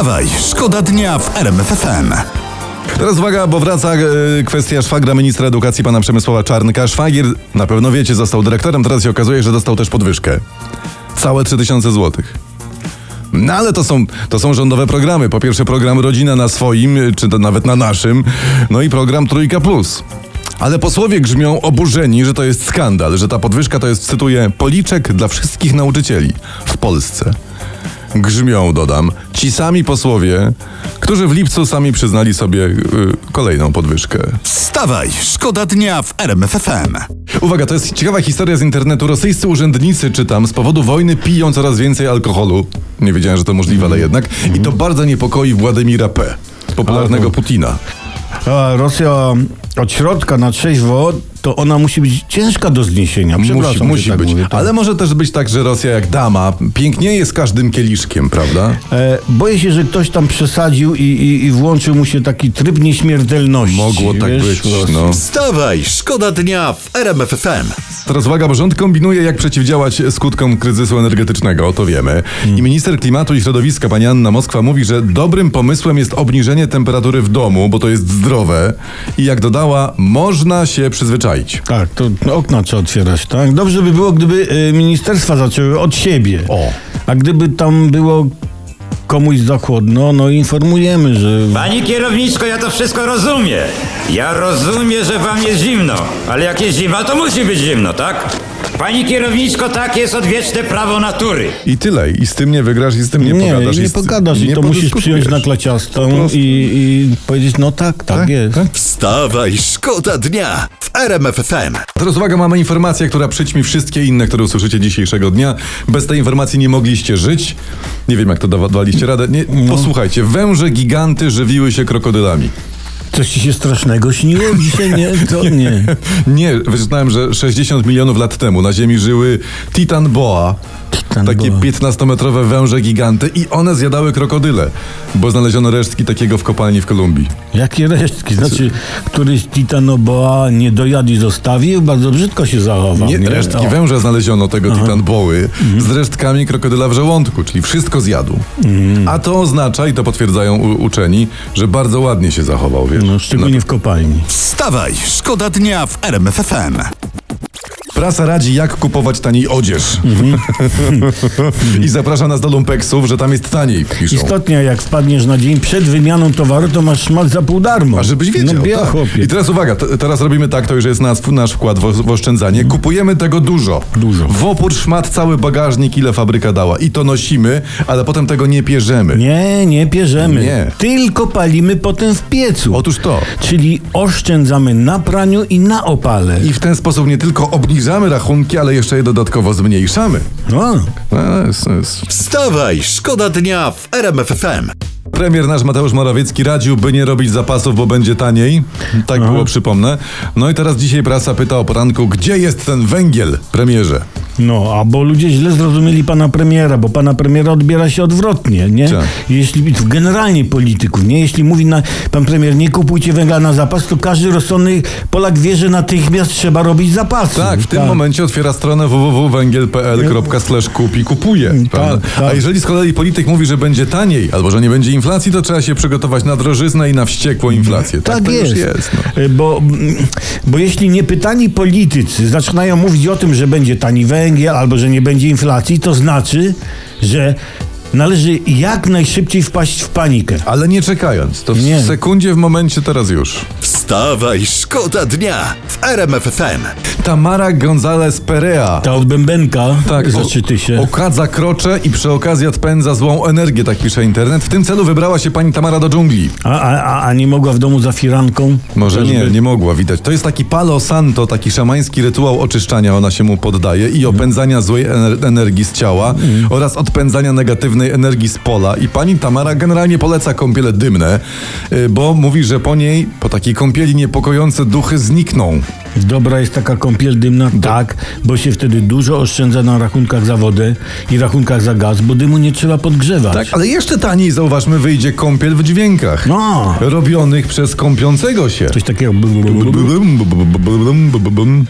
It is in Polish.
Wstawaj, szkoda dnia w RMF FM. Teraz uwaga, bo wraca e, kwestia szwagra ministra edukacji pana Przemysława Czarnka. Szwagier, na pewno wiecie, został dyrektorem, teraz się okazuje, że dostał też podwyżkę. Całe 3000 złotych. No ale to są, to są rządowe programy. Po pierwsze program Rodzina na swoim, czy to nawet na naszym, no i program Trójka Plus. Ale posłowie grzmią oburzeni, że to jest skandal, że ta podwyżka to jest, cytuję, policzek dla wszystkich nauczycieli w Polsce. Grzmią, dodam, ci sami posłowie, którzy w lipcu sami przyznali sobie y, kolejną podwyżkę. Wstawaj, szkoda dnia w RMF FM. Uwaga, to jest ciekawa historia z internetu. Rosyjscy urzędnicy, czytam, z powodu wojny piją coraz więcej alkoholu. Nie wiedziałem, że to możliwe, ale jednak. I to bardzo niepokoi Władimira P., popularnego Putina. A Rosja od środka na trzeźwo, to ona musi być ciężka do zniesienia. Musi, musi tak być. Mówię, tak. Ale może też być tak, że Rosja jak dama pięknieje z każdym kieliszkiem, prawda? E, boję się, że ktoś tam przesadził i, i, i włączył mu się taki tryb nieśmiertelności. Mogło tak wiesz, być, no. Wstawaj, szkoda dnia w RMF FM. Teraz uwaga, bo rząd kombinuje, jak przeciwdziałać skutkom kryzysu energetycznego, to wiemy. I minister klimatu i środowiska, pani Anna Moskwa, mówi, że dobrym pomysłem jest obniżenie temperatury w domu, bo to jest zdrowe. I jak dodała, można się przyzwyczaić. Tak, to okna trzeba otwierać, tak? Dobrze by było, gdyby e, ministerstwa zaczęły od siebie. O. A gdyby tam było komuś za chłodno, no informujemy, że... Pani kierowniczko, ja to wszystko rozumiem. Ja rozumiem, że wam jest zimno, ale jak jest zima, to musi być zimno, tak? Pani kierowniczko, tak jest odwieczne prawo natury. I tyle. I z tym nie wygrasz, i z tym nie, Nie, pogadasz. nie z- pogadasz i nie to musisz przyjąć na klaciastą i, i powiedzieć, no tak, tak, jest. Wstawaj, szkoda dnia w RMF FM. Teraz uwaga, mamy informację, która przyćmi wszystkie inne, które usłyszycie dzisiejszego dnia. Bez tej informacji nie mogliście żyć. Nie wiem, jak to dawa- dawaliście radę. Nie, No. Posłuchajcie, węże giganty żywiły się krokodylami. Coś ci się strasznego śniło dzisiaj? Nie, to nie. Nie, wyczytałem, że 60 milionów lat temu na Ziemi żyły Titan Boa. Titan takie boa. 15-metrowe węże giganty i one zjadały krokodyle, bo znaleziono resztki takiego w kopalni w Kolumbii. Jakie resztki? Znaczy, któryś titanoboa nie dojadł i zostawił, bardzo brzydko się zachował. Nie, resztki O. węża znaleziono tego Titan Boły z resztkami krokodyla w żołądku, czyli wszystko zjadł. A to oznacza, i to potwierdzają u, uczeni, że bardzo ładnie się zachował, wiesz. No, szczególnie w kopalni. Wstawaj, szkoda dnia w RMF FM. Prasa radzi, jak kupować taniej odzież. I zaprasza nas do lumpeksów, że tam jest taniej, piszą. Istotnie, jak wpadniesz na dzień przed wymianą towaru, to masz szmat za pół darmo. A żebyś wiedział, No, ja, tak. chłopie. I teraz uwaga, t- teraz robimy tak, to już jest nasz, nasz wkład w, w oszczędzanie. Kupujemy tego dużo. Dużo. W opór szmat cały bagażnik, ile fabryka dała. I to nosimy, ale potem tego nie pierzemy. Nie, nie pierzemy. Nie. Tylko palimy potem w piecu. Otóż to. Czyli oszczędzamy na praniu i na opale. I w ten sposób nie tylko obniżamy rachunki, ale jeszcze je dodatkowo zmniejszamy. No. No, jest, jest. Wstawaj, szkoda dnia w RMF FM. Premier nasz Mateusz Morawiecki radził, by nie robić zapasów, bo będzie taniej. Tak było, przypomnę. No i teraz dzisiaj prasa pyta o poranku, gdzie jest ten węgiel, premierze? No, a bo ludzie źle zrozumieli pana premiera, bo pana premiera odbiera się odwrotnie, nie? Tak. Jeśli generalnie polityków, nie? Jeśli mówi na, pan premier, nie kupujcie węgla na zapas, to każdy rozsądny Polak wie, że natychmiast trzeba robić zapasy. Tak, w tym momencie otwiera stronę www.węgiel.pl slash kup i kupuje. tak. A jeżeli z kolei polityk mówi, że będzie taniej, albo że nie będzie inflacji, to trzeba się przygotować na drożyznę i na wściekłą inflację. Tak, Tak, to jest. już jest. No. Y, Bo, bo jeśli niepytani politycy zaczynają mówić o tym, że będzie tani węgiel albo że nie będzie inflacji, to znaczy, że należy jak najszybciej wpaść w panikę. Ale nie czekając, to w Nie. sekundzie, w momencie, teraz już. Wstawaj, szkoda dnia w RMF FM. Tamara González Perea. Ta od bębenka Tak, zaczyty się. okadza krocze i przy okazji odpędza złą energię, tak pisze internet. W tym celu wybrała się pani Tamara do dżungli. A, a, a, nie mogła w domu za firanką? Może nie, nie mogła widać. To jest taki palo santo, taki szamański rytuał oczyszczania, ona się mu poddaje i opędzania złej ener- energii z ciała oraz odpędzania negatywnej energii z pola. I pani Tamara generalnie poleca kąpiele dymne, y, bo mówi, że po niej, po takiej kąpieli niepokojące duchy znikną. Dobra jest taka kąpiel dymna? Tak, bo się wtedy dużo oszczędza na rachunkach za wodę i rachunkach za gaz, bo dymu nie trzeba podgrzewać. Tak, ale jeszcze taniej, zauważmy, wyjdzie kąpiel w dźwiękach. No. Robionych przez kąpiącego się. Coś takiego. Bum, bum, bum.